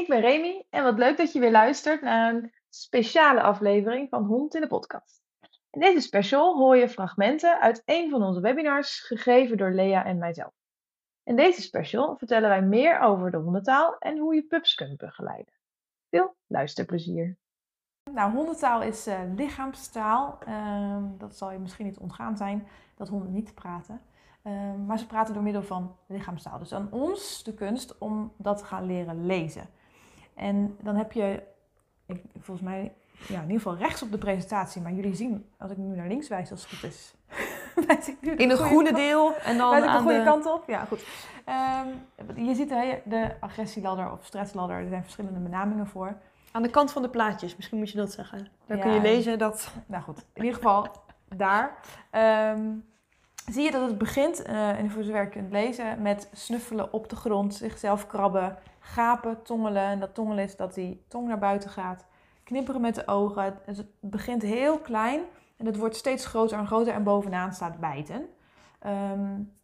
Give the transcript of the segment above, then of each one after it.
ik ben Remy en wat leuk dat je weer luistert naar een speciale aflevering van Hond in de Podcast. In deze special hoor je fragmenten uit een van onze webinars, gegeven door Lea en mijzelf. In deze special vertellen wij meer over de hondentaal en hoe je pups kunt begeleiden. Veel luisterplezier! Nou, hondentaal is uh, lichaamstaal. Uh, dat zal je misschien niet ontgaan zijn dat honden niet praten. Uh, maar ze praten door middel van lichaamstaal. Dus aan ons de kunst om dat te gaan leren lezen. En dan heb je, ik, volgens mij, ja, in ieder geval rechts op de presentatie. Maar jullie zien, als ik nu naar links wijs, als het goed is. in het groene deel en dan aan de goede kant op. Ja, goed. Um, je ziet de agressieladder of stressladder. Er zijn verschillende benamingen voor. Aan de kant van de plaatjes, misschien moet je dat zeggen. Daar kun je lezen dat... Nou goed, in ieder geval daar. Um, zie je dat het begint, uh, en voor zover je kunt lezen, met snuffelen op de grond, zichzelf krabben, gapen, tongelen. En dat tongelen is dat die tong naar buiten gaat. Knipperen met de ogen. Het begint heel klein en het wordt steeds groter en groter en bovenaan staat bijten. Um,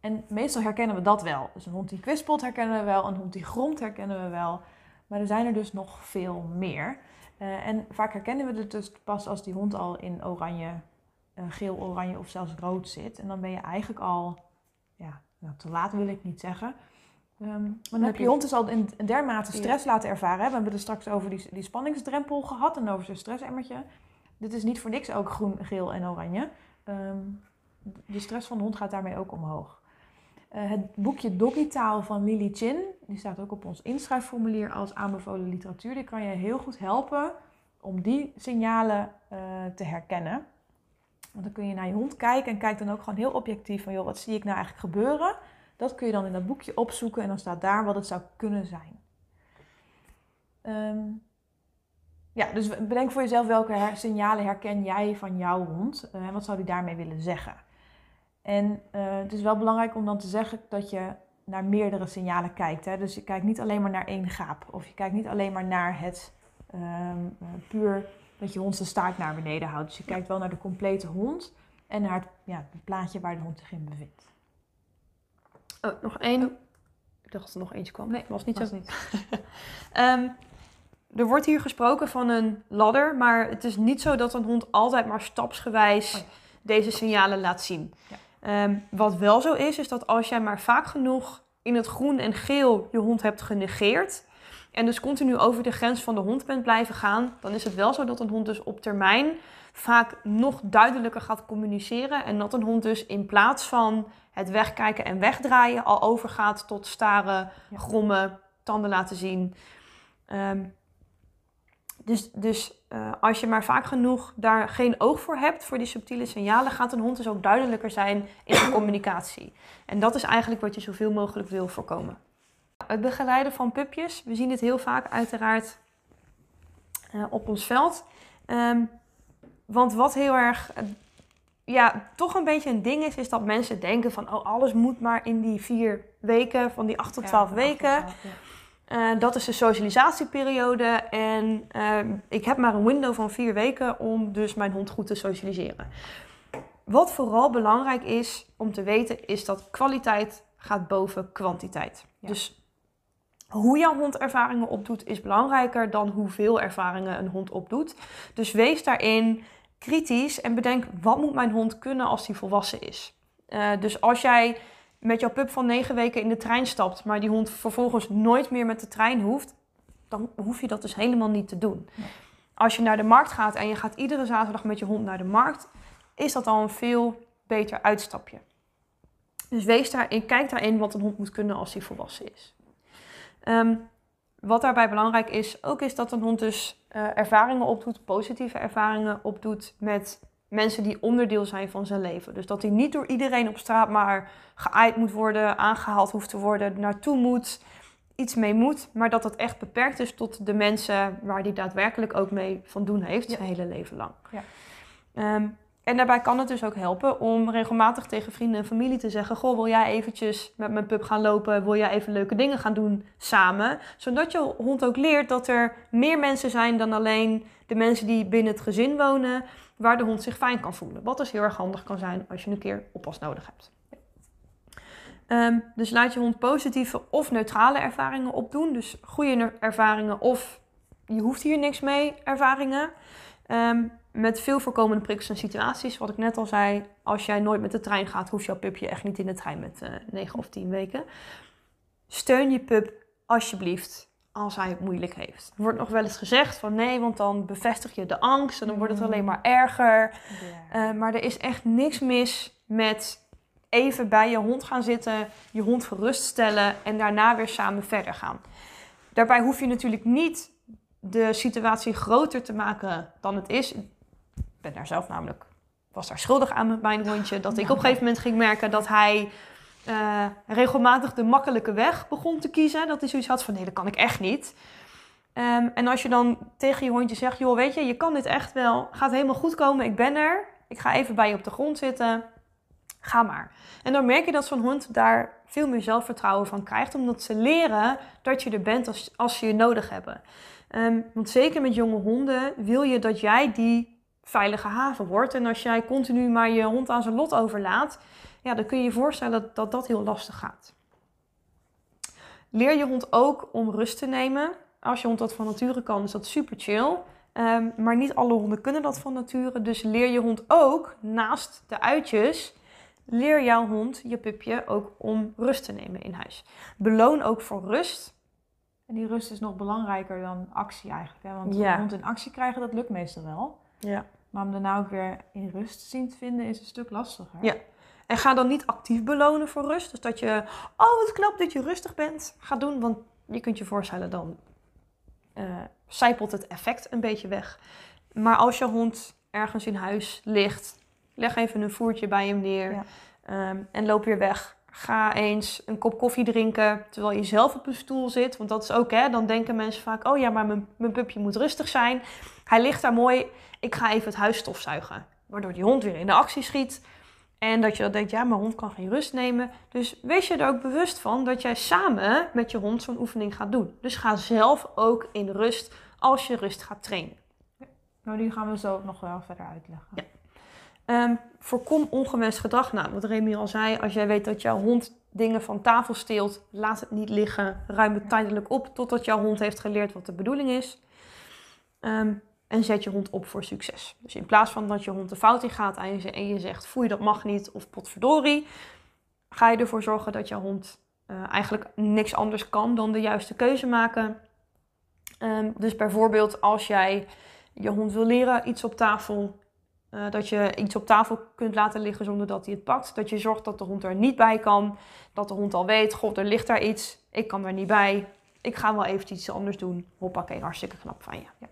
en meestal herkennen we dat wel. Dus een hond die kwispelt herkennen we wel, een hond die gromt herkennen we wel. Maar er zijn er dus nog veel meer. Uh, en vaak herkennen we het dus pas als die hond al in oranje, geel, oranje of zelfs rood zit. En dan ben je eigenlijk al, ja, nou, te laat wil ik niet zeggen. Um, maar dan heb je hond dus al in, dermate stress laten ervaren. Hè? We hebben het straks over die, die spanningsdrempel gehad en over zijn stressemmertje. Dit is niet voor niks ook groen, geel en oranje. Um, de stress van de hond gaat daarmee ook omhoog. Uh, het boekje Doggytaal van Lily Chin, die staat ook op ons inschrijfformulier als aanbevolen literatuur. Die kan je heel goed helpen om die signalen uh, te herkennen. Want dan kun je naar je hond kijken en kijk dan ook gewoon heel objectief van, joh, wat zie ik nou eigenlijk gebeuren? Dat kun je dan in dat boekje opzoeken en dan staat daar wat het zou kunnen zijn. Um, ja, dus bedenk voor jezelf welke signalen herken jij van jouw hond uh, en wat zou die daarmee willen zeggen. En uh, het is wel belangrijk om dan te zeggen dat je naar meerdere signalen kijkt. Hè? Dus je kijkt niet alleen maar naar één gaap of je kijkt niet alleen maar naar het um, puur dat je hond zijn staart naar beneden houdt. Dus je kijkt wel naar de complete hond en naar het, ja, het plaatje waar de hond zich in bevindt. Oh, nog één. Oh. Ik dacht dat er nog eentje kwam. Nee, was niet was zo. Niet. um, er wordt hier gesproken van een ladder, maar het is niet zo dat een hond altijd maar stapsgewijs oh deze signalen laat zien. Ja. Um, wat wel zo is, is dat als jij maar vaak genoeg in het groen en geel je hond hebt genegeerd en dus continu over de grens van de hond bent blijven gaan, dan is het wel zo dat een hond dus op termijn vaak nog duidelijker gaat communiceren en dat een hond dus in plaats van het wegkijken en wegdraaien al overgaat tot staren, grommen, tanden laten zien. Um, dus, dus uh, als je maar vaak genoeg daar geen oog voor hebt, voor die subtiele signalen, gaat een hond dus ook duidelijker zijn in de communicatie. En dat is eigenlijk wat je zoveel mogelijk wil voorkomen. Het begeleiden van pupjes, we zien dit heel vaak uiteraard uh, op ons veld. Um, want wat heel erg, uh, ja, toch een beetje een ding is, is dat mensen denken van, oh, alles moet maar in die vier weken, van die acht tot twaalf ja, weken. 8 tot 12, ja. Uh, dat is de socialisatieperiode en uh, ik heb maar een window van vier weken om dus mijn hond goed te socialiseren. Wat vooral belangrijk is om te weten is dat kwaliteit gaat boven kwantiteit. Ja. Dus hoe jouw hond ervaringen opdoet is belangrijker dan hoeveel ervaringen een hond opdoet. Dus wees daarin kritisch en bedenk wat moet mijn hond kunnen als hij volwassen is. Uh, dus als jij met jouw pup van negen weken in de trein stapt, maar die hond vervolgens nooit meer met de trein hoeft, dan hoef je dat dus helemaal niet te doen. Als je naar de markt gaat en je gaat iedere zaterdag met je hond naar de markt, is dat al een veel beter uitstapje. Dus wees daarin, kijk daarin wat een hond moet kunnen als hij volwassen is. Um, wat daarbij belangrijk is, ook is dat een hond dus uh, ervaringen opdoet, positieve ervaringen opdoet met mensen die onderdeel zijn van zijn leven. Dus dat hij niet door iedereen op straat maar geaaid moet worden, aangehaald hoeft te worden, naartoe moet, iets mee moet, maar dat dat echt beperkt is tot de mensen waar hij daadwerkelijk ook mee van doen heeft, ja. zijn hele leven lang. Ja. Um, en daarbij kan het dus ook helpen om regelmatig tegen vrienden en familie te zeggen: Goh, wil jij eventjes met mijn pup gaan lopen? Wil jij even leuke dingen gaan doen samen? Zodat je hond ook leert dat er meer mensen zijn dan alleen de mensen die binnen het gezin wonen waar de hond zich fijn kan voelen. Wat dus heel erg handig kan zijn als je een keer oppas nodig hebt. Ehm, dus laat je hond positieve of neutrale ervaringen opdoen. Dus goede ervaringen of je hoeft hier niks mee ervaringen. Ehm, met veel voorkomende prikkels en situaties. Wat ik net al zei, als jij nooit met de trein gaat, hoeft jouw pupje echt niet in de trein met uh, eh, 9 of 10 weken. Steun je pup alsjeblieft als hij het moeilijk heeft. Er wordt nog wel eens gezegd van nee, want dan bevestig je de angst en dan wordt het alleen maar erger. Eh, maar er is echt niks mis met even bij je hond gaan zitten, je hond geruststellen en daarna weer samen verder gaan. Daarbij hoef je natuurlijk niet de situatie groter te maken dan het is. Ben daar zelf namelijk, was daar schuldig aan met mijn hondje. Dat ik op een gegeven moment ging merken dat hij uh, regelmatig de makkelijke weg begon te kiezen. Dat hij zoiets had van nee, dat kan ik echt niet. Ehm, en als je dan tegen je hondje zegt, joh, weet je, je kan dit echt wel, gaat helemaal goed komen, ik ben er. Ik ga even bij je op de grond zitten. Ga maar. En dan merk je dat zo'n hond daar veel meer zelfvertrouwen van krijgt, omdat ze leren dat je er bent als, als ze je nodig hebben. Um, want zeker met jonge honden wil je dat jij die veilige haven wordt. En als jij continu maar je hond aan zijn lot overlaat, ja, dan kun je je voorstellen dat, dat dat heel lastig gaat. Leer je hond ook om rust te nemen. Als je hond dat van nature kan, is dat super chill. Um, maar niet alle honden kunnen dat van nature. Dus leer je hond ook, naast de uitjes, leer jouw hond, je pupje, ook om rust te nemen in huis. Beloon ook voor rust. En die rust is nog belangrijker dan actie eigenlijk. Hè? Want ja. hond in actie krijgen, dat lukt meestal wel. Ja. Maar om daarna ook weer in rust te zien te vinden, is een stuk lastiger. Ja. En ga dan niet actief belonen voor rust. Dus dat je, oh wat knap dat je rustig bent, ga doen. Want je kunt je voorstellen, dan uh, zijpelt het effect een beetje weg. Maar als je hond ergens in huis ligt, leg even een voertje bij hem neer ehm, en loop weer weg. Ga eens een kop koffie drinken terwijl je zelf op een stoel zit. Want dat is ook, hè, dan denken mensen vaak: oh ja, maar mijn, mijn pupje moet rustig zijn. Hij ligt daar mooi. Ik ga even het huis stofzuigen. Waardoor die hond weer in de actie schiet. En dat je dan denkt, ja, mijn hond kan geen rust nemen. Dus wees je er ook bewust van dat jij samen met je hond zo'n oefening gaat doen. Dus ga zelf ook in rust als je rust gaat trainen. Ja. Nou, die gaan we zo nog wel verder uitleggen. Ja. Ehm, voorkom ongewenst gedrag. Nou, wat Remy al zei, als jij weet dat jouw hond dingen van tafel steelt, laat het niet liggen. Ruim het tijdelijk op totdat jouw hond heeft geleerd wat de bedoeling is. Ehm, en zet je hond op voor succes. Dus in plaats van dat je hond de fout in gaat en je, en je zegt foei dat mag niet of potverdorie, ga je ervoor zorgen dat je hond uh, eigenlijk niks anders kan dan de juiste keuze maken. Um, dus bijvoorbeeld als jij je hond wil leren iets op tafel, uh, dat je iets op tafel kunt laten liggen zonder dat hij het pakt. Dat je zorgt dat de hond er niet bij kan. Dat de hond al weet, god, er ligt daar iets. Ik kan er niet bij. Ik ga wel even iets anders doen. Hoppakee, hartstikke knap van je. Ja.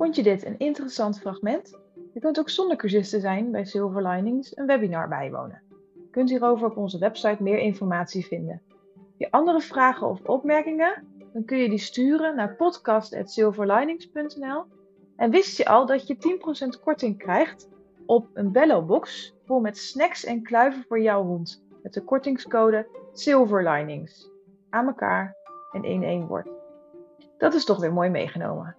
Vond je dit een interessant fragment? Je kunt ook zonder cursisten zijn bij Silver Linings een webinar bijwonen. Je kunt hierover op onze website meer informatie vinden. Je andere vragen of opmerkingen? Dan kun je die sturen naar podcast.silverlinings.nl. En wist je al dat je 10% korting krijgt op een Bello-box vol met snacks en kluiven voor jouw hond met de kortingscode Silverlinings. Aan elkaar en in één woord. Dat is toch weer mooi meegenomen.